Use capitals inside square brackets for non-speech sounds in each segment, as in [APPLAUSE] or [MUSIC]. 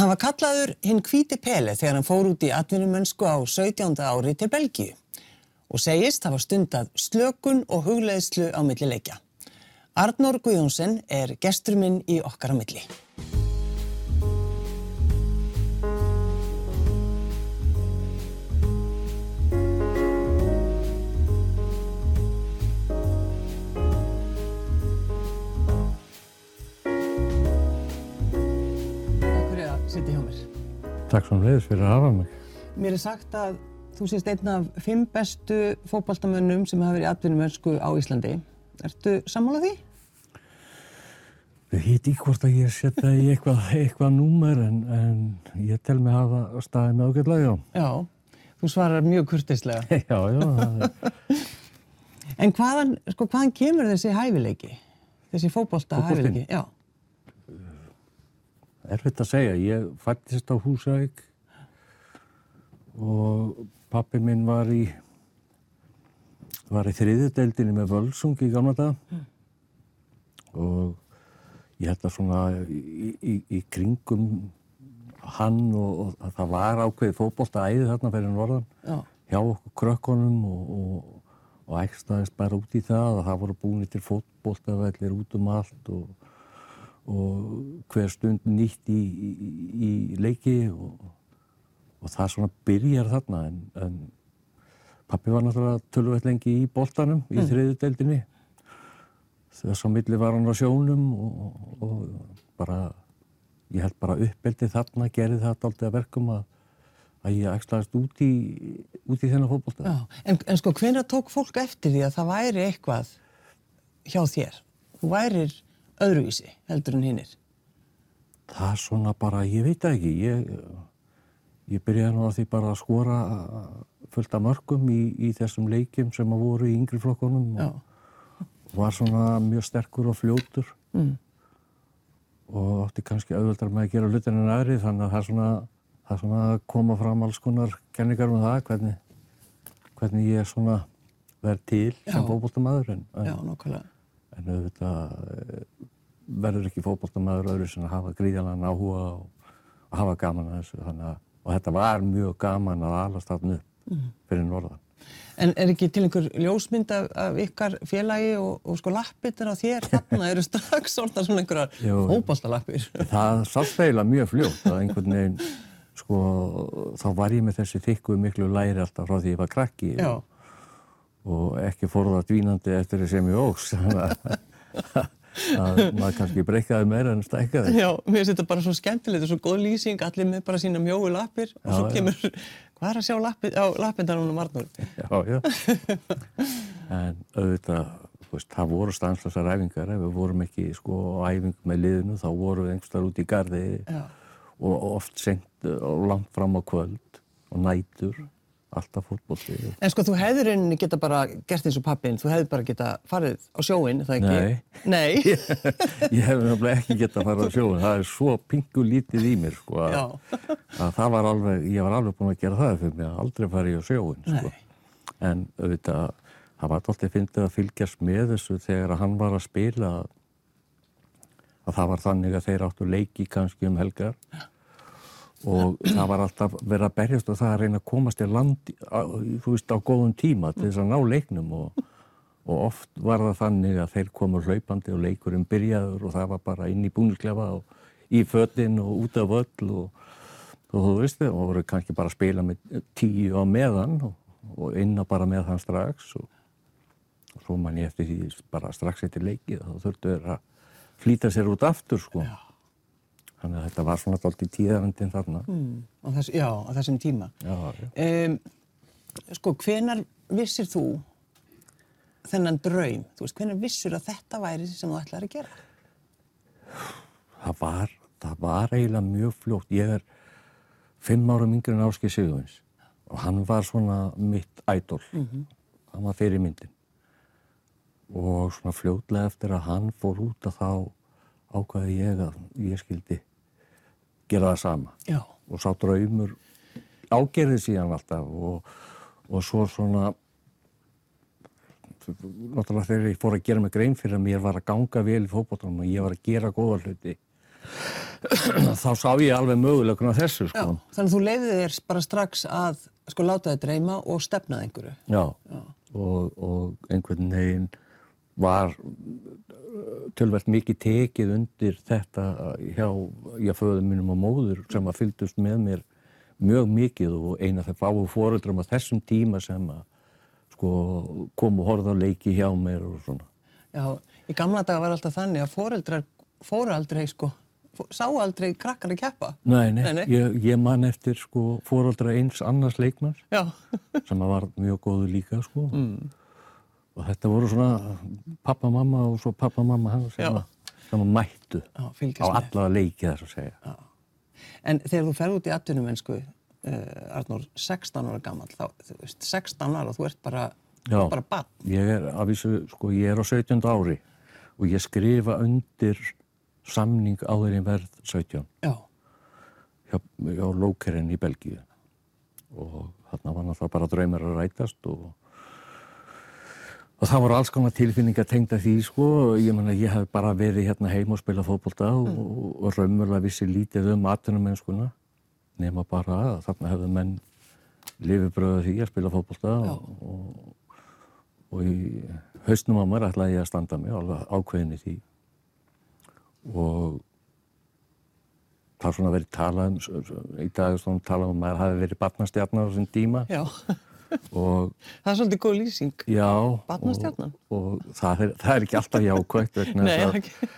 Hann var kallaður hinn kvíti Pele þegar hann fór út í atvinnumönsku á 17. ári til Belgíu og segist hafa stundað slökun og hugleðslu á milli leikja. Arnór Guðjónsson er gestur minn í okkar á milli. Takk svo leiðis fyrir að hafa mig. Mér er sagt að þú sést einn af fimm bestu fókbaltamönnum sem hafa verið í atvinnumönsku á Íslandi. Ertu sammálað því? Ég heit í hvort að ég setja í eitthvað, eitthvað númer en, en ég tel mig að hafa staðið með ágætlega, já. Já, þú svarar mjög kurtislega. [LAUGHS] Já, já, En hvaðan, sko, hvaðan kemur þessi hæfileiki? Þessi fókbalta hæfileiki? Já. Erfitt að segja. Ég fættist á Húsavík og pappi minn var í, var í þriðudeldinni með Völsung í gamla dag og ég held að svona í, í, í kringum hann og, og að það var ákveðið fótbolta æði þarna fyrir norðan Já. hjá okkur krökkunum og, og, og ægstaðist bara út í það að það voru búin til fótboltavellir út um allt og, og hver stund nýtt í, í, í leiki og, og það svona byrjar þarna en, en pappi var náttúrulega tölvöld lengi í boltanum í þriðu deildinni þess að milli var hann á sjónum og, og bara ég held bara uppbeldið þarna gerði það aldrei að verkum að, að ég ægslaðist út í, út í þennan fótbolta. Já. En, en sko, hvenær tók fólk eftir því að það væri eitthvað hjá þér? Þú værir öðruvísi heldur en hinnir. Það er svona bara, ég veit ekki, ég, ég byrjaði nú að því bara að skora fullt af mörgum í, í þessum leikjum sem að voru í yngri flokkunum Já. og var svona mjög sterkur og fljótur Mm. og átti kannski auðvöldar með að gera hlutin en aðri þannig að það er svona, það er svona að koma fram alls konar kenningar um það hvernig, hvernig ég svona verð til sem Já. fótboltamaður en, Já, en, auðvitað eh, verður ekki fótboltamaður öðru sem að hafa gríðalega áhuga og, og hafa gaman að þessu að, og þetta var mjög gaman að alast þarna upp Mm. fyrir norðan. En er ekki til einhver ljósmynd af, af ykkar félagi og, og sko lappirnir á þér þarna eru strax orðnar svona einhverjar Jú. fótballtalappir? Það sást eiginlega mjög fljótt að einhvern veginn, sko, þá var ég með þessi þykku miklu læri alltaf frá því ég var krakki Já. og, og ekki fórða dvínandi eftir [LAUGHS] sem ég ógs. Að, að maður kannski breykaði meira en stækkaði. Já, mér finnst þetta bara svo skemmtilegt og svo góð lýsing, allir með bara sína mjóu lappir og Já, svo já. kemur, hvað er að sjá lappir, á lappindar hún um Arnur? Já, já. En auðvitað, veist, það voru stanslasar æfingar, ef við vorum ekki sko á æfingu með liðinu, þá vorum við einhverstaðar út í gardi Já. og oft senkt og langt fram á kvöld og nætur, alltaf fótbolti. En sko, þú hefur rauninni geta bara gert eins og pappin, þú hefur bara geta farið á sjóin, það ekki? Nei. Nei. [LAUGHS] Ég hef nefnilega ekki getað að fara á sjóin, það er svo pingu lítið í mér, sko, að, Já. að það var alveg, ég var alveg búin að gera það fyrir mig að aldrei fara ég á sjóin, sko. Nei. En auðvitað, það var alltaf fyndið að fylgjast með þessu þegar hann var að spila að það var þannig að þeir áttu leiki kannski um helgar og það var alltaf verið að berjast og það að reyna að komast í land á, þú veist, á góðum tíma til þess að ná leiknum og, og oft var það þannig að þeir komu hlaupandi og leikurinn byrjaður og það var bara inn í búnisklefa og í fötinn og út af öll og, og þú veist þið, og voru kannski bara að spila með tíu á meðan og, og inna bara með hann strax og, svo man ég eftir því bara strax eftir leikið þá þurftu þeir að flýta sér út aftur sko. Þannig að þetta var svona dálítið tíðarandinn þarna. Mm, á þess, já, á þessum tíma. Já, já. Um, sko, hvenar vissir þú þennan draum? Þú veist, hvenar vissur að þetta væri sem þú ætlaði að gera? Það var, það var eiginlega mjög fljótt. Ég er fimm ára yngri en Áski Sigurvins og hann var svona mitt ædol. Hann var fyrir myndin. Og svona fljótlega eftir að hann fór út að þá ákvaði ég að ég skildi gera það sama. Já. og sá draumur ágerði síðan alltaf og, og svo svona náttúrulega þegar ég fór að gera mig grein fyrir að mér var að ganga vel í fótbollunum og ég var að gera góða hluti þá sá ég alveg möguleikuna þessu Já, sko. þannig að þú leiðið þér bara strax að sko láta þið dreyma og stefnaði einhverju. Já, Og, og einhvern veginn var tölvært mikið tekið undir þetta hjá, hjá föðum mínum og móður sem að fylgdust með mér mjög mikið og eina þegar fáu fóruldrum á þessum tíma sem að sko kom og horfða á leiki hjá mér og svona. Já, í gamla daga var alltaf þannig að foreldrar fóru aldrei sko, sáu aldrei krakkar að keppa. Nei, nei, Nei, nei. Ég, ég man eftir sko fóruldra eins annars Já, sem að var mjög góður líka sko. Mm. Og þetta voru svona pappa, mamma og svo pappa, mamma hans sem, Já. sem að mættu Já, á fylgjast með. alla leiki þess að segja. En þegar þú ferð út í atvinnumennsku, uh, Arnór, 16 ára gammal, þá, þú veist, 16 ára og þú ert bara, Já. bara bann. Ég er, að vísu, sko, ég er á 17. ári og ég skrifa undir samning áður en verð 17 Já, hjá, hjá Lókerinn í Belgíu og þarna var náttúrulega bara draumar að rætast og og það voru alls konar tilfinningar tengda því sko, ég menna ég hef bara verið hérna heim og spila fótbolta og, og, og raunverulega vissi lítið um atvinnumennskuna. Nema bara að þarna hefðu menn lifibröðu því að spila fótbolta og, og, og í hausnum á mér ætlaði ég að standa mig alveg ákveðin í því. Og það er svona verið talað um í dag er svona talað um að maður hafi verið barnastjarnar á þessum tíma. Já, [LAUGHS] það er svolítið góð lýsing. já og, og það, er, það er ekki alltaf jákvægt vegna þess að,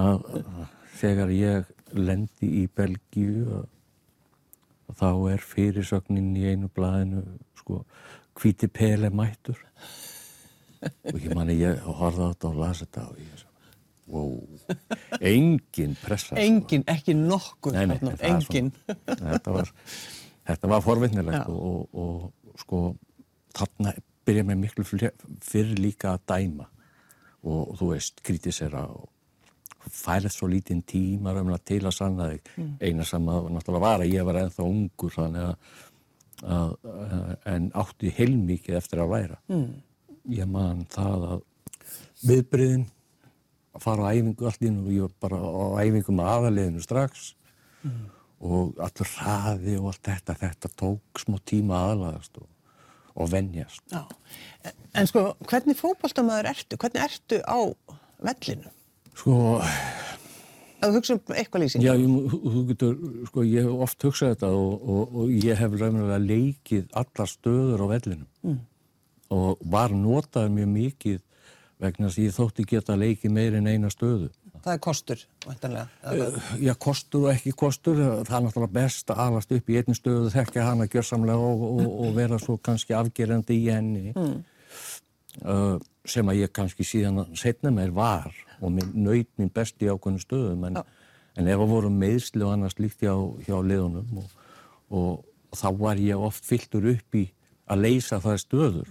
að, að þegar ég lendi í Belgíu þá er fyrirsögnin í einu blaðinu sko hvíti pele mættur og ég manni ég horfði á þetta og las þetta og ég sagði wow, engin pressa sko. Engin, ekki nokkur, Nei, nei, er engin. þetta var, var forvinnilegt og, og sko þarna byrja mér miklu fyrr líka að dæma. Og, þú veist, kritisera og færið svo lítinn tíma raunlega til að sanna þig. Eina sem að náttúrulega var að ég var ennþá ungur þannig að, að, að en átti heilmikið eftir að læra. Mm. ég man það að viðbriðin að fara á æfingu allt inn og ég var bara á æfingu með aðaliðinu strax og allur hraði og allt þetta, þetta tók smá tíma aðlagast og, og venjast. Já, en, sko, hvernig fótboltamaður ertu? Hvernig ertu á vellinu? Sko, Ef þú hugsa um eitthvað lýsing. já, ég, þú getur, sko, ég hef oft hugsað þetta og, og, og ég hef raunverulega leikið allar stöður á vellinum mm. og var notað mjög mikið vegna þess að ég þótti geta leikið meir en eina stöðu. Það er kostur, væntanlega. eða hvað? Já, kostur og ekki kostur, það er náttúrulega best að alast upp í einn stöðu, þekkja hana gjörsamlega og, og, og vera svo kannski afgerandi í henni. Uh, sem að ég kannski síðan setna mér var og nöyt mín best í ákveðnum stöðum en, en ef að voru meðsli og annars líkt hjá, hjá liðunum og, og, þá var ég oft fylltur upp í að leysa það stöður.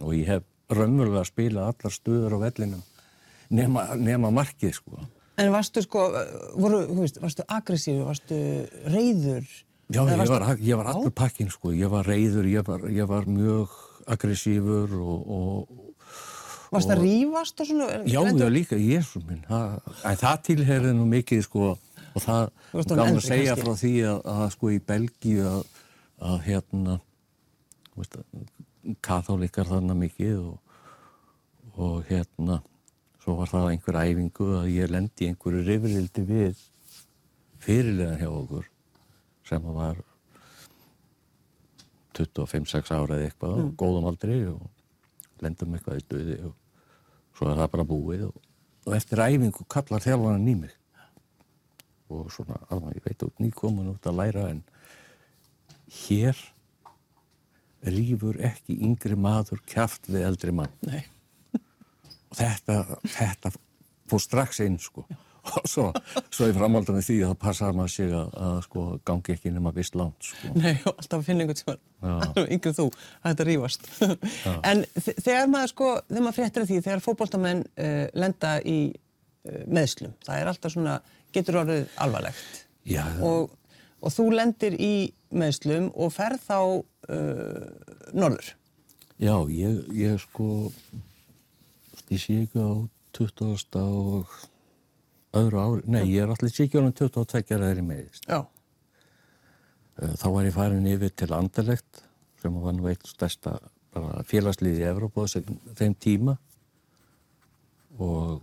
Og ég hef raunverulega spilað allar stöður á vellinum nema, nema markið sko. En varstu sko, voru, veist, varstu aggressífu, varstu reyður? Já, ég var, ég var allur pakkin sko, ég var reyður, ég var, ég var mjög aggressífur og, og Varstu að rífast og svona? já, já líka, jésu minn, það, það tilherði nú mikið sko og það varst gaman eldri að segja kannski. frá því að, að sko í Belgíu að, að hérna, veist, katholikar þarna mikið og, og hérna, svo var það einhver æfingu að ég lendi einhverju rifrildi við fyrirlegan hjá okkur sem var 25-6 ára eða eitthvað Mm. og góðum aldrei og lendum eitthvað í döði og svo er það bara búið og, og eftir æfingu kallar þjálfarnan í mig og svona, alveg, ég veit út nýkomin út að læra en hér rýfur ekki yngri maður kjaft við eldri mann Nei. Og þetta, þetta fór strax inn sko og svo, svo í framhaldinu því að það passaði maður sig að, að sko gangi ekki nema vist langt sko. Nei, og alltaf að finna einhvern sem var alveg yngri en þú að þetta rífast. en þe- þegar maður sko, þegar maður fréttir því, þegar fótboltamenn uh, lenda í uh, meðslum, það er alltaf svona, getur orðið alvarlegt. Já, Og, og þú lendir í meðslum og ferð þá uh, norður. já ég, ég sko ég sé ekki á 20. og öðru ári, nei ég er allir síkjónum 22 að þeirri meðist. Já. Eh, þá var ég farin yfir til Anderlegt sem var nú eitt stærsta félagsliði í Evrópa þeim tíma og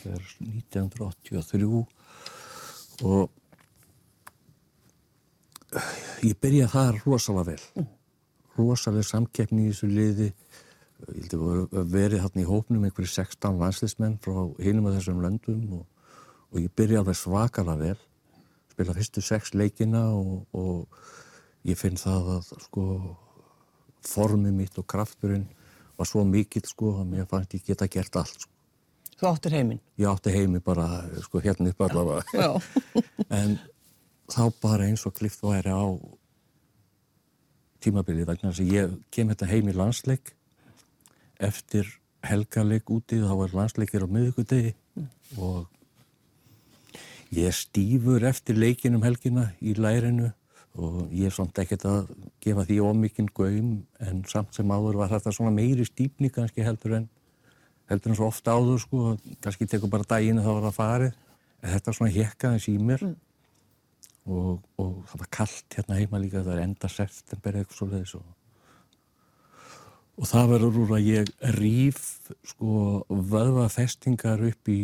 það er 1983 og ég byrja þar rosalega vel. Mm. Rosalega samkeppni í þessu liði. Verið hérna í hópnum einhverju 16 landslismenn frá hinum af þessum löndum og, og ég byrja alveg svakalega vel. Spila fyrstu sex leikina og, og ég finn það að sko formið mitt og krafturinn var svo mikill sko að mér fannst ég geta gert allt sko. Þú áttir heiminn? Ég átti heiminn bara sko hérna upp allavega. [LAUGHS] en þá bara eins og klift væri á tímabilið vegna þess að ég kem þetta heim í landsleik eftir helgarleik úti þá er landsleikir á miðugudegi mm. og ég stýfur eftir leikinum helgina í lærinu og ég er samt ekkert að gefa því ómikinn gaum en samt sem áður var þetta svona meiri stýpni kannski heldur en heldur en svo ofta áður sko kannski tekur bara daginn þá var það farið en þetta svona hekkaðins í mér mm og, og það var kallt hérna heima líka það er enda september eitthvað svo leiðis og, og það verður úr að ég rýf sko vöðvafestingar upp í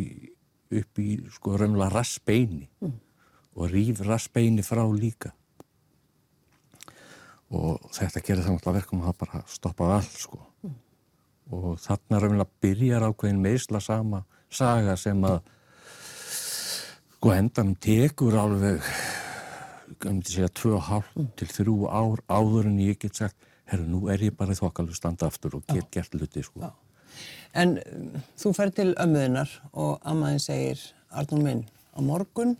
upp í sko raunlega rassbeini mm. og rýf rassbeini frá líka og þetta gerir það náttúrulega verkum að það bara stoppaði allt sko mm. og þarna raunlega byrjar ákveðin meðsla sama saga sem að sko endan tekur alveg ég myndi segja, 2,5 til 3 ár áður en ég get sagt, herru, nú er ég bara þokkalur standa aftur og get gert luti, sko. Já. En um, þú fer til ömmuðinnar og ammaðin segir, Arnur minn, á morgun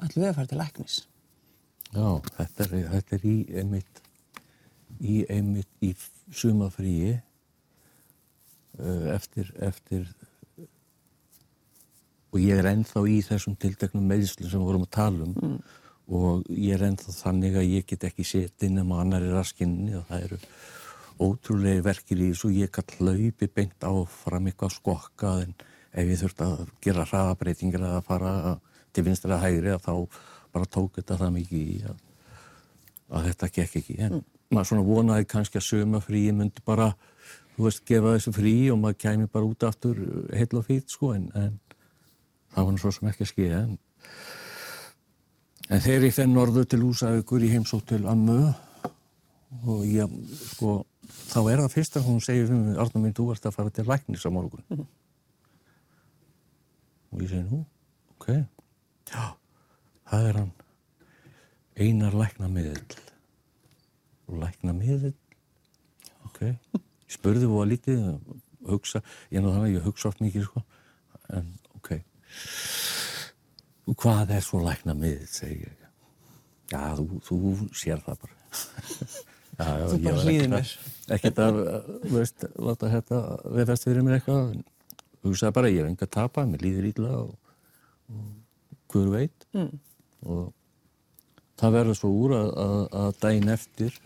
ætlum við að fara til læknis. Já, þetta er, þetta er í einmitt, í einmitt í sumafríi uh, eftir, eftir og ég er ennþá í þessum tildeknum meðslu sem við vorum að tala um mm og ég er ennþá þannig að ég get ekki setið um annar í raskinni og það eru ótrúlega verkir í þessu ég kann hlaupi beint áfram eitthvað skokkað en ef ég þurft að gera hraðabreitingar eða fara til vinstra að hægri að þá bara tók þetta það mikið í að, að þetta gekk ekki en mm. maður svona vonaði kannski að söma frí myndi bara, þú veist, gefa þessu frí og maður kæmi bara út aftur heil og fít sko en, en það var náttúrulega sem ekki að skilja en En þegar ég fenn norðu til Úsaukur í heimsótt til Ammu og ég, sko, þá er það fyrst að hún segir fyrir mig, Arnur minn, þú ert að fara til læknis á morgun. Mm -hmm. Og ég segi, nú, ok, já, það er hann einar læknamiðil. Og læknamiðil, ok, ég spurði hún að lítið, hugsa, ég er nú þannig að ég hugsa oft mikið, sko, en ok hvað er svo lækna miðið, segi ég. Já, þú, þú sér það bara. [LAUGHS] já, já, þú bara hlýðir mér. Ekkert að, veist, láta þetta viðfæst fyrir mér eitthvað. Þú sagði bara, ég hef enga tapa, mér líður ítla og, og hver veit. Mm. Og það verður svo úr að, að, að dæin eftir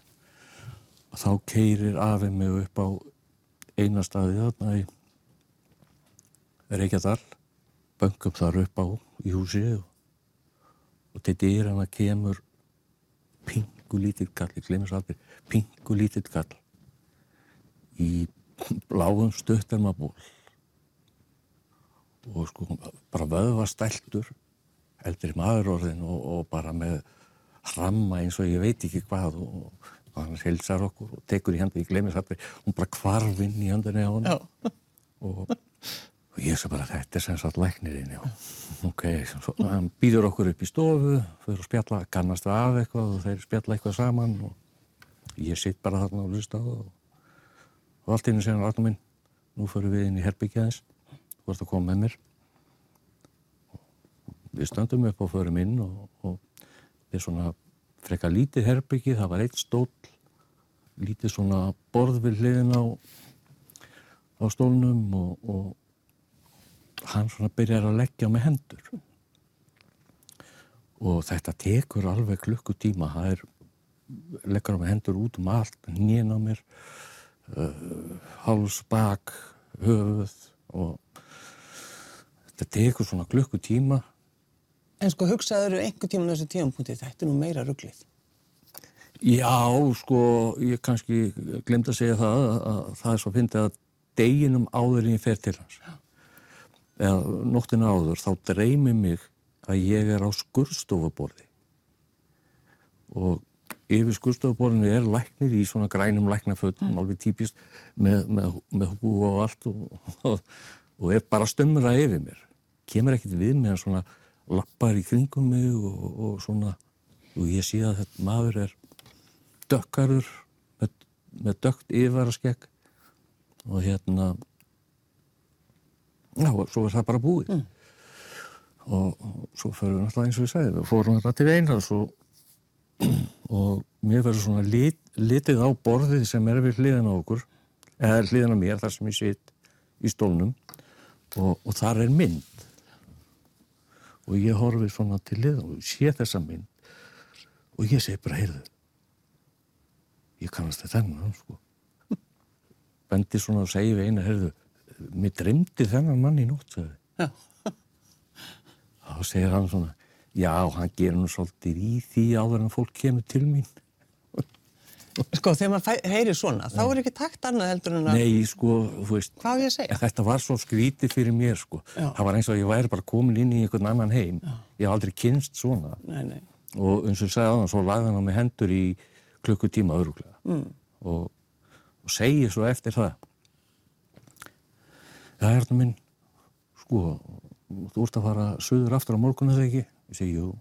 að þá keirir afið mig upp á eina staði þarna í Reykjadal böngum þar upp á í húsi og, og til dýrana kemur pingu lítill kall, ég glemur svo aldrei, pingu lítill kall í bláum stöttarmaból og sko bara vöðva stæltur eldri maðurorðin og, og bara með hramma eins og ég veit ekki hvað og hann hilsar okkur og tekur í hendur, ég glemir svo aldrei, hún bara kvarfinn í hendurni á hann og og ég sé bara þetta er sem sagt læknirinn ok, hann býður okkur upp í stofu fyrir að spjalla, kannast það af eitthvað og þeir spjalla eitthvað saman og ég sitt bara þarna og lusta og, og allt inn í senan ratnum minn nú fyrir við inn í herbyggjaðins þú vart að koma með mér. Við stöndum upp og förum inn og, og við svona frekka lítið herbyggi, það var eitt stól lítið svona borð við hliðin á á stólnum og, og hann svona byrjar að leggja með hendur. Og þetta tekur alveg klukkutíma. Það er, leggur með hendur út um allt nýjan á mér uh, háls, bak höfuð og þetta tekur svona klukkutíma. En sko hugsaður einhver tíma á þessu tímapunkti, þetta er nú meira rugglið. Já, sko, ég kannski glemt að segja það að, að það er svo að finna að deginum áður en ég fer til hans eða nóttina áður þá dreymi mig að ég er á skurðstofaborði og yfir skurðstofaborðinu er læknir í svona grænum læknafötum, mm. alveg típist með, með, með hú og allt og, og, og er bara stömmur að yfir mér. Kemur ekkert við með svona lappar í kringum mig og, og svona og ég sé að þetta maður er dökkarur með, með dökt yfirvaraskegg. Og hérna já, og svo er það bara búið. Mm. og, og svo fyrir við náttúrulega eins og ég sagði við fórum þetta til einhvers og, og mér verður svona lit, litið á borðið sem er við hliðin á okkur eða hliðin á mér þar sem ég sitt í stólnum og, og þar er mynd. Og ég horfi svona til lið og sé þessa mynd og ég segi bara, heyrðu ég kannast þetta þennan sko. Bendi svona og segi við eina, heyrðu mér dreymdi þennan mann í nótt þá segir hann svona já, hann gerur nú svolítið í því áður en fólk kemur til mín [LAUGHS] Sko, þegar maður heyrir svona, þá er ekki takt annað heldur en að... Nei, sko, þú veist... Hvað er ég að segja? Þetta var svo skrítið fyrir mér, sko. Já. Það var eins og ég væri bara komin inn í einhvern annan heim. Já. Ég haf aldrei kynst svona. Nei, nei. Og eins og ég segði á það, svo lagði hann á mig hendur í klukkutíma öruglega. Mm. Og, og segi svo eftir það. Já, hérna minn, sko, þú ert að fara söður aftur á morgun eða ekki? Ég segi, jú.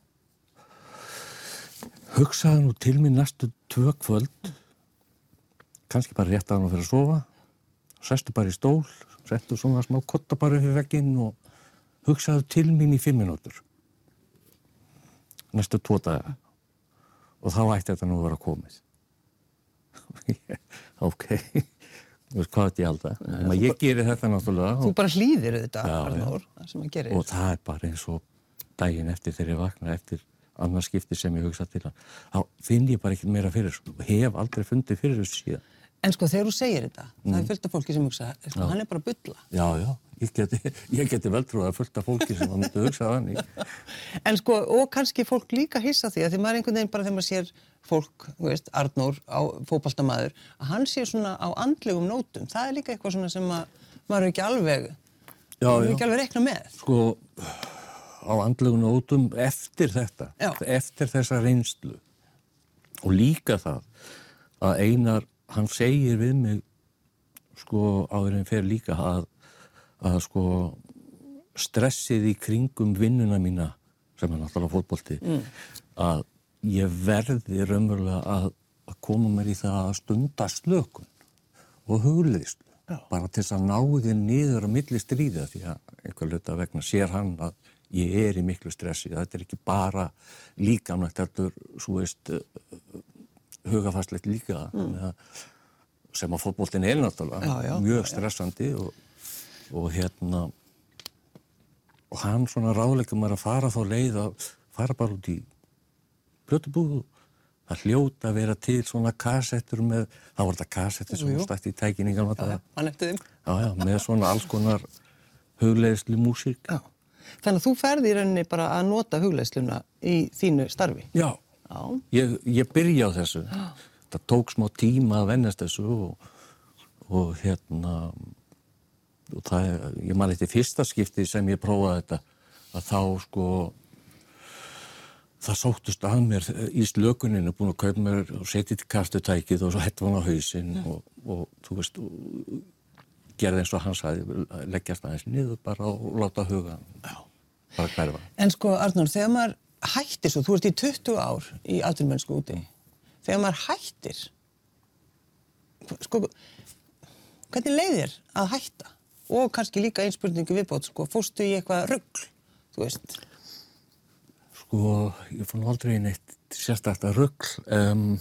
Hugsaði nú til mér næstu tvö kvöld. Kannski bara rétt að hann fyrir að sofa. Sestu bara í stól settu svona smá kotta bara fyrir vegginn og hugsaði til mín í fimm minútur næstu tvo daga. Og þá ætti þetta nú að vera komið. [LAUGHS] Ok þú veist hvað þetta ég held að ég gerir þetta náttúrulega þú bara hlýðir þetta Arnór, það og það er bara eins og daginn eftir þegar ég vakna eftir annars skipti sem ég hugsa til hann þá finn ég bara ekkert meira fyrir þessu. Og hef aldrei fundið fyrir þessu síðan En sko þegar þú segir þetta, mm. það er fullt af fólki sem hugsa sko, hann er bara bylla Já, já, ég geti, ég geti vel trúið að fullt af fólki sem hann myndi hugsa hann [LAUGHS] En sko, og kannski fólk líka hissa því að því maður einhvern veginn bara þegar maður sér fólk, þú veist, Arnór á fókbaltamaður, að hann sé svona á andlegum nótum, það er líka eitthvað svona sem maður ekki alveg já, já. ekki alveg rekna með. Sko á andlugun ótum eftir þetta, Já. eftir þessa reynslu. Og líka það að einar, hann segir við mig sko áður en fer líka að, að sko stressið í kringum vinnuna mína sem er náttúrulega fótbólti mm. að ég verði raunverulega að, að koma mér í það að stunda slökun og hugleðislu bara til þess að náði niður á milli stríða því að einhver luta vegna sér hann að ég er í miklu stressi, þetta er ekki bara líkamlegt, þetta er svo veist hugafastlegt líka mm. sem að fótbóltin er náttúrulega já, já, mjög stressandi og, og hérna og hann svona ráðleikum er að fara þá leið að fara bara út í blötubúðu það hljóta að vera til svona kassettur með, þá var þetta kassettur sem stætti í tækiningan með svona alls konar hugleðsli músík Já Þannig að þú ferði í rauninni bara að nota hugleisluna í þínu starfi. Já, Já. Ég, ég byrja á þessu. Já. Það tók smá tíma að vennast þessu og, og hérna, og það, ég man eitthvað fyrsta skipti sem ég prófaði þetta, að þá sko, það sóttust að mér í slökuninu, búin að kaupa mér og setja til kastutækið og svo hett hann á hausinn og, og þú veist, gerði eins og hans að leggjast aðeins niður bara og láta huga Já. bara hverfa. En sko Arnur, þegar maður hættir svo, þú ert í 20 ár í aðtunmennsku úti, þegar maður hættir, sko, hvernig leiðir að hætta? Og kannski líka einspurningu viðbót, sko, fórstu í eitthvað ruggl, þú veist? Sko, ég fann aldrei neitt sérstaklega ruggl, um,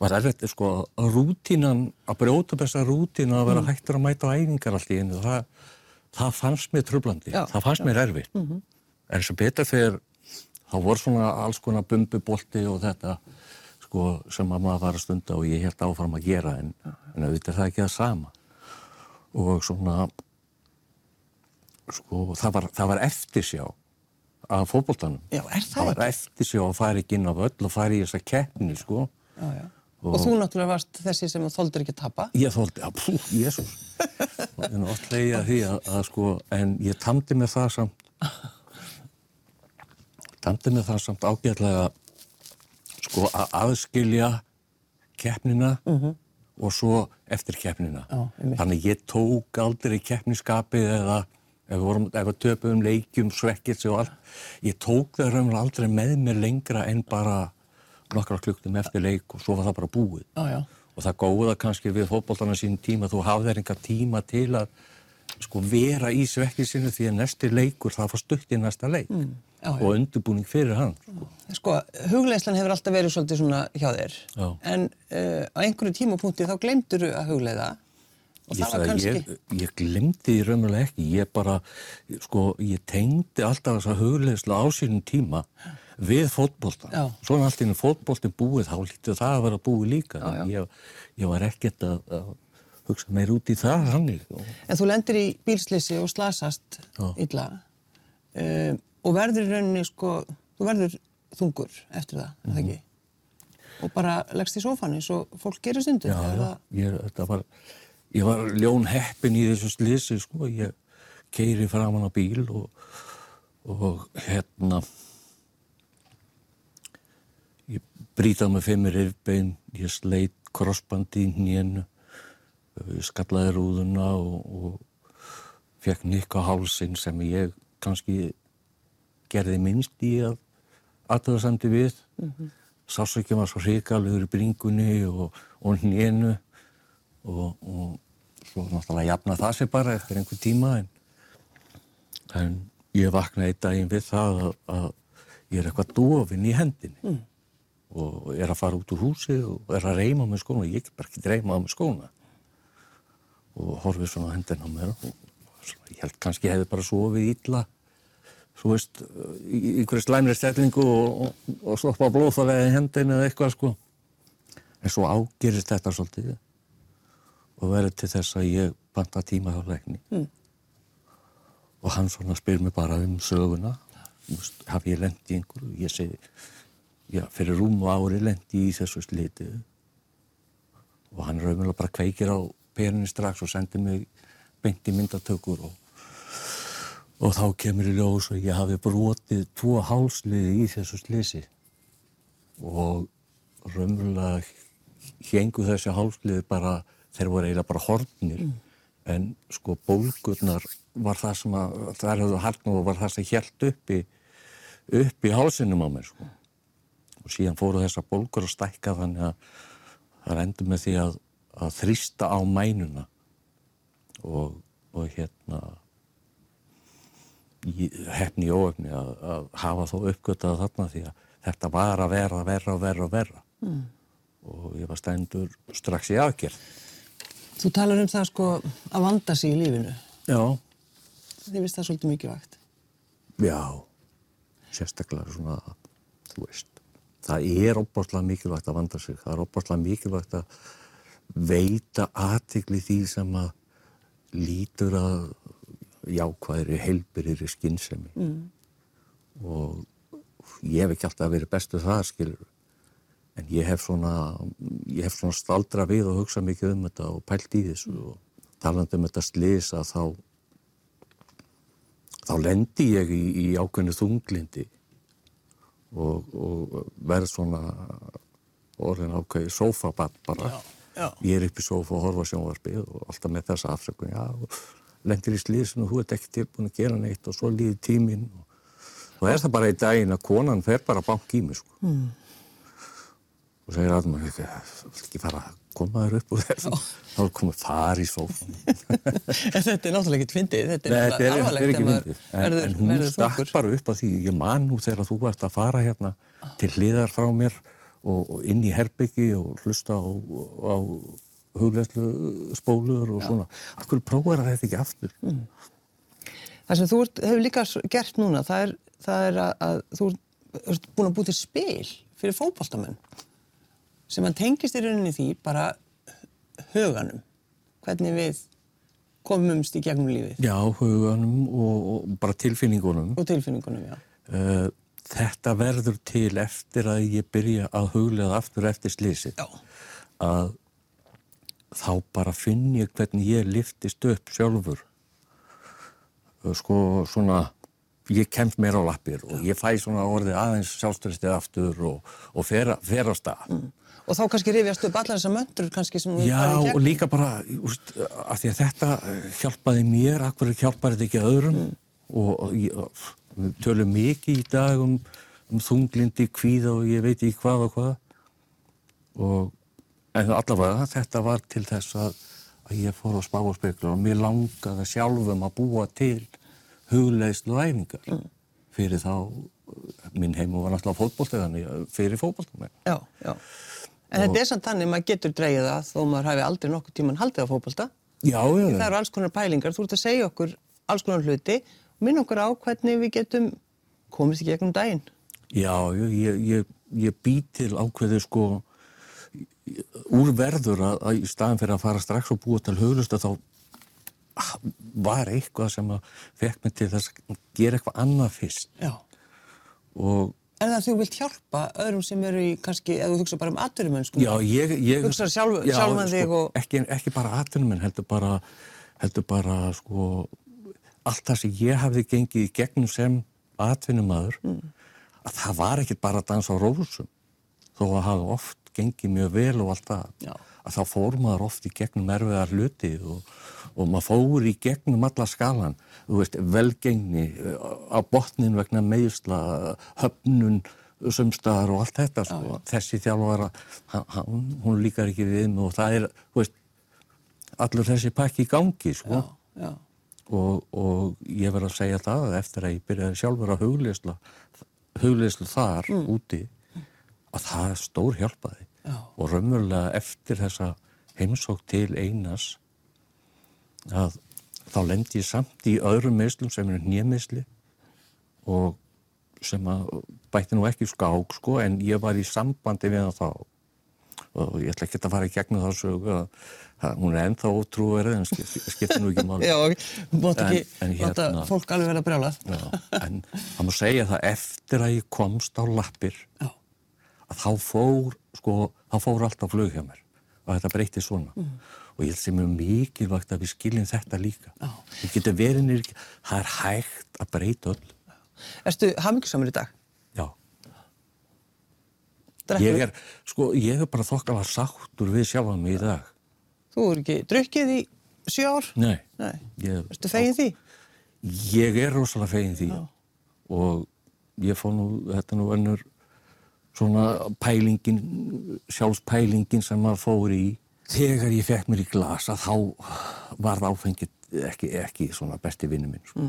var erfitt, sko, að rútínan, að brjóta þessa rútína að vera mm. hættur að mæta á æfingar allt í einu, það, það fannst mér tröflandi, það fannst já. mér erfitt. Mm -hmm. En að betur fyrir, þá voru svona alls konar bumbubolti og þetta, sko, sem að maður var að stunda og ég held áfram að gera, en, en auðvitað er það ekki það sama. Og svona, sko, það var, það var eftirsjá af fótboltanum. Já, er það Það var eftirsjá að fara ekki inn á völl og fara í þessa keppni, sko. Já, já. Og, þú náttúrulega varst þessi sem þóldur ekki að tapa. Ég þóldi, að pú, jésús. [LAUGHS] Er oft leiði að því að, að sko, en ég tamdi með það samt, tamdi með það samt ágætlega, sko, að aðskilja keppnina og svo eftir keppnina. Einmitt. Þannig ég tók aldrei keppniskapið eða ef við, við töpuðum leikjum, svekkilsi og allt, ég tók það raunverulega aldrei með mér lengra en bara nokkra klukktum eftir leik og svo var það bara búið. Já, já. Og það góða kannski við fótbollarna sín tíma, þú hafðir enga tíma til að sko vera í svekkilsinu því að næsti leikur það fór stutt í næsta leik já, já. og undirbúning fyrir hann. Sko. Sko, hugleislan hefur alltaf verið svolítið svona hjá þér. Já. En uh, á einhverju tímapunkti þá glemdur þú að hugleiða. Og það var kannski... ég, ég glemdi því raunverulega ekki, ég bara, sko, ég tengdi alltaf þessa hugleðsla á sínum tíma við fótbolta. Já. Svona allt í enn fótboltin búið, þá lítið það að vera búið líka. Já. Ég, ég var ekkert að, að hugsa meir út í það, hannig. En þú lendir í bílslýsi og slasast Já. illa um, og verður í rauninni sko, þú verður þungur eftir það, er það Mhm. ekki? Og bara leggst í sófan eins og fólk gerir stundum. Já, já, ég, var, ég var ljón heppin í þessu slisi, sko, ég keiri framan á bíl og, og hérna, ég brýtaði með fimmir yfirbein, ég sleit krossbandi í ég skallaði rúðuna og, og fekk nikk á hálsinn sem ég kannski gerði minnst í að aðtöðasamdi við. Mm -hmm. Sásökjum var svo hrikalegur í bringunni og, og hnénu og, og svo náttúrulega jafna það sér bara eftir einhver tíma en, en ég vaknaði einn daginn við það að, að ég er eitthvað dofinn í hendinni mm. og er að fara út úr húsi og er að reyma með skóna og ég get bara ekki reyma með skóna og horfið svona á hendina á mér og svona, ég held kannski hefði bara sofið illa svo veist, í einhverju slæmri stellingu og, og, og stoppa blóðfælega í hendinu eða eitthvað sko. En svo ágerist þetta svolítið og verður til þess að ég banta tíma hjá lækni. Mm. Og hann svona spyr mér bara um söguna, veist, haf ég lendi einhverju, ég segi, já, fyrir rúmu ári lendi í þessu sliti og hann raunverulega bara kveikir á perinni strax og sendir mig beint í myndatökur og og þá kemur í ljós og ég hafi brotið tvo hálsliði í þessu slisi og raunverulega hengu þessi hálsliði bara, þeir voru eiginlega bara horfnir. En sko bólgurnar var það sem að, þar hefðu harknum og var það sem hjælt uppi upp í hálsinum á mér sko. og síðan fóru þessar bólgur að stækka þannig að það endur með því að, að þrýsta á mænuna og, og hérna hefni og óöfni að, að hafa þó uppgötað þarna því að þetta var að vera, verra og verra mm. og ég var stændur strax í aðgerð. Þú talar um það sko að vanda sig í lífinu. Já. Þið finnst það svolítið mikið vakt. Já, sérstaklega svona, þú veist, það er opbáslega mikilvægt að vanda sig, það er opbáslega mikilvægt að veita aðtikli því sem að lítur að jákvæðri, heilbyrðri skinnsemi mm. og ég hef ekki alltaf verið bestu það skilur en ég hef svona ég hef svona staldra við og hugsa mikið um þetta og pælt í þessu mm. og talandi um þetta slís að þá þá lendi ég í, í ákveðinu þunglindi og, og verð svona orðin ákveði sófabatt bara Já, já. ég er upp í sófa og horfa sjónvarpið og alltaf með þessa afsökun já, og lendir í slísinu og þú ert ekki tilbúin að gera neitt og svo líði tíminn og, er það bara í daginn að konan fer bara að banka í mig sko. mm. og segir að maður ekki, ekki fara að koma þér upp úr þessu þá er komið þar í En þetta er náttúrulega ekkert fyndið. Þetta er, er alvarlegt ekki ef maður verður- en hún stakk bara upp að því ég man nú þegar þú varst að fara hérna til hliðar frá mér og, og inn í herbyggi og hlusta á, á hugleðslu spólur og svona Akkur prófar þetta ekki aftur Mm. Það sem þú ert, hefur líka gert núna, það er, það er að, að þú ert- búin að búið til spil fyrir fótboltamenn sem að tengist í rauninni því bara huganum, hvernig við komumst í gegnum lífið Já, huganum og, og bara tilfinningunum. og tilfinningunum, já. Uh, þetta verður til eftir að ég byrja að huglega aftur eftir slísi. Já, Að þá bara finn ég hvernig ég liftist upp sjálfur. Sko svona, ég kemst mér á lappir og ég fæ svona orðið aðeins sjálfstörstið aftur og, og fer, fer á stað. og þá kannski rifjast upp allar þessar möndur kannski sem Já, farið í og gegnum. líka bara, úst, að að þetta hjálpaði mér, akkur hjálpaði þetta ekki öðrum og, og ég, við tölum mikið í dag um, um þunglindi, kvíða og ég veit ekki hvað og hvað. Og en allavega þetta var til þess að, að ég fór að spá og spekla og mér langaði sjálfum að búa til hugleislu æfingar. Fyrir þá minn heimu var náttúrulega fótbolteðan fyrir fótboltamenn. Já, já. En þetta er samt þannig, maður getur dreigið það þó maður hafi aldrei nokkuð tíman haldið á fótbolta. Já, já, Það eru alls konar pælingar, þú ert að segja okkur alls konar hluti og minna okkur á hvernig við getum komist í gegnum daginn. Já, ég, ég, ég, ég bý til ákveðu sko úr verður að, að í staðan fyrir að fara strax og búa til huglusta þá var eitthvað sem að fekk mig til þess að gera eitthvað annað fyrst Já. og Er það að þú vilt hjálpa öðrum sem eru í kannski, eða þú hugsa bara um atvinnumönnsku? já, ég, ég Hugsar sjálf- sjálfan þig og- ekki, ekki bara atvinnum en heldur bara heldur bara sko allt það sem ég hafði gengið í gegnum sem atvinnumæður Mm. að það var ekki bara að dansa á rósum þó að hafa oft gengið mjög vel og allt það Já. að þá fór maður oft í gegnum erfiðar hluti og, og maður fór í gegnum alla skalan, veist, velgengni á botnin vegna meðsla, höfnun sumstaðar og allt þetta sko. þessi þjálfara, hann, hann, hún líkar ekki við mig og það er, veist allur þessi pakki í gangi sko. Já, já. Og, og ég verð að segja það að eftir að ég byrjaði sjálfur að hugleysla hugleyslu þar úti að það stór hjálpaði. Já. og raunverulega eftir þessa heimsók til Einars að þá lendi ég samt í öðrum meðslum sem eru nýjamiðsli og sem að bætti nú ekki skák sko en ég var í sambandi við það þá og ég ætla ekki að fara í gegnum þá sögu að, að hún er ennþá ótrúverið en skiptir skipti nú ekki máli [LAUGHS] Já, En- ekki, láta hérna- fólk alveg vera brjálað. Já, en það má segja það eftir að ég komst á lappir Já. að þá fór, sko, þá fór alltaf flug hjá mér og þetta breytti svona og ég held sem er mikilvægt að við skiljum þetta líka Já. við getum verið nýr, það er hægt að breyta öll Erstu hafmyggjusamur í dag? Já, Drekkur? ég er, sko, ég er bara þokkala sáttur við sjálfa mig í dag Þú er ekki drukkið í sjö ár? nei, Nei. Erstu fegin því? ég er rosalega fegin því og ég fór nú, þetta nú önnur svona pælingin, sjálfspælingin sem maður fór í. Þegar ég fekk mér í glasa þá var áfengið ekki, ekki svona besti vinnu minn. Sko.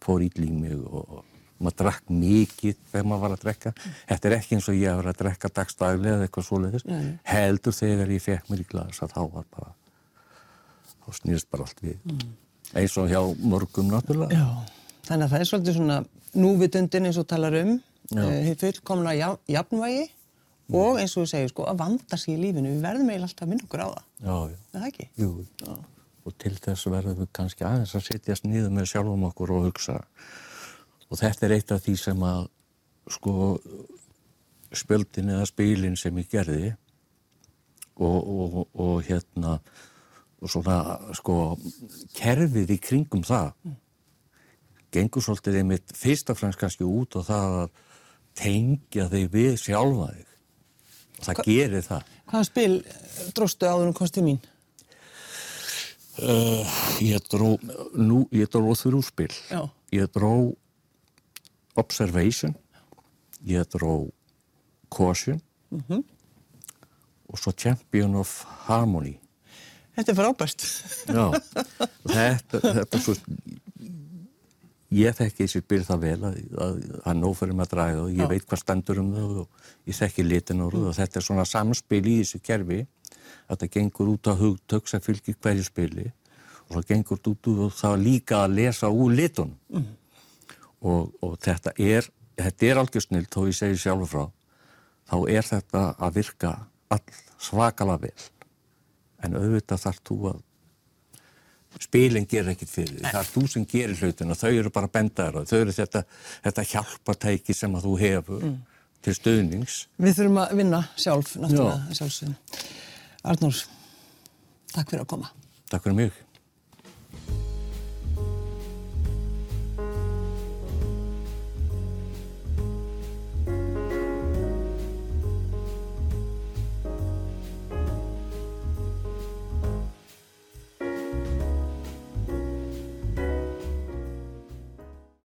Fór ítl í mig og maður drakk mikið þegar maður var að drekka. Þetta er ekki eins og ég að vera að drekka dagstaglega eða eitthvað svoleiðis. Heldur þegar ég fekk mér í glasa þá var bara, þá snýrst bara allt við. Eins og hjá mörgum náttúrulega. Já. Þannig að það er svolítið svona núvitundin eins og talar um, Já. uh, fullkomna jafn, jafnvægi og eins og þú segir sko að vanda sig í lífinu. Við verðum eiginlega alltaf að minna okkur á það. Já, já. Er það ekki? Jú, og til þess verðum við kannski aðeins að setjast niður með sjálfum okkur og hugsa. Og þetta er eitt af því sem að, sko, spjöldin eða spilin sem ég gerði og, og, og hérna, og svona, sko, kerfið í kringum það, gengur svolítið einmitt fyrst og fremst kannski út og það að tengja þig við sjálfa þig. Það gerir það. Hvaða spil eh, dróstu áður um kosti mín? Uh, ég dró, nú, ég dró þrjú spil. Já. Ég dró Observation, ég dró Caution. Og svo Champion of Harmony. Þetta er frábært. Já, þetta, þetta svo, ég þekki þessi spil það vel að að það nóg fyrir mig að draga og ég Já. veit hvað stendur um það og ég þekki litin og og þetta er svona samspil í þessu kerfi þetta gengur út á hugtök sem fylgir hverju spili og svo gengur út og það líka að lesa úr litunum og, og þetta er þetta er algjör snill, þó ég segi sjálfur frá þá er þetta að virka all svakalega vel en auðvitað þarf þú að spilin gerir ekkit fyrir því, það er þú sem gerir hlutin og þau eru bara bendaðar og þau eru þetta, þetta hjálpartæki sem að þú hefur til stuðnings. Við þurfum að vinna sjálf, náttúrulega. Arnór, takk fyrir að koma. Takk fyrir mig.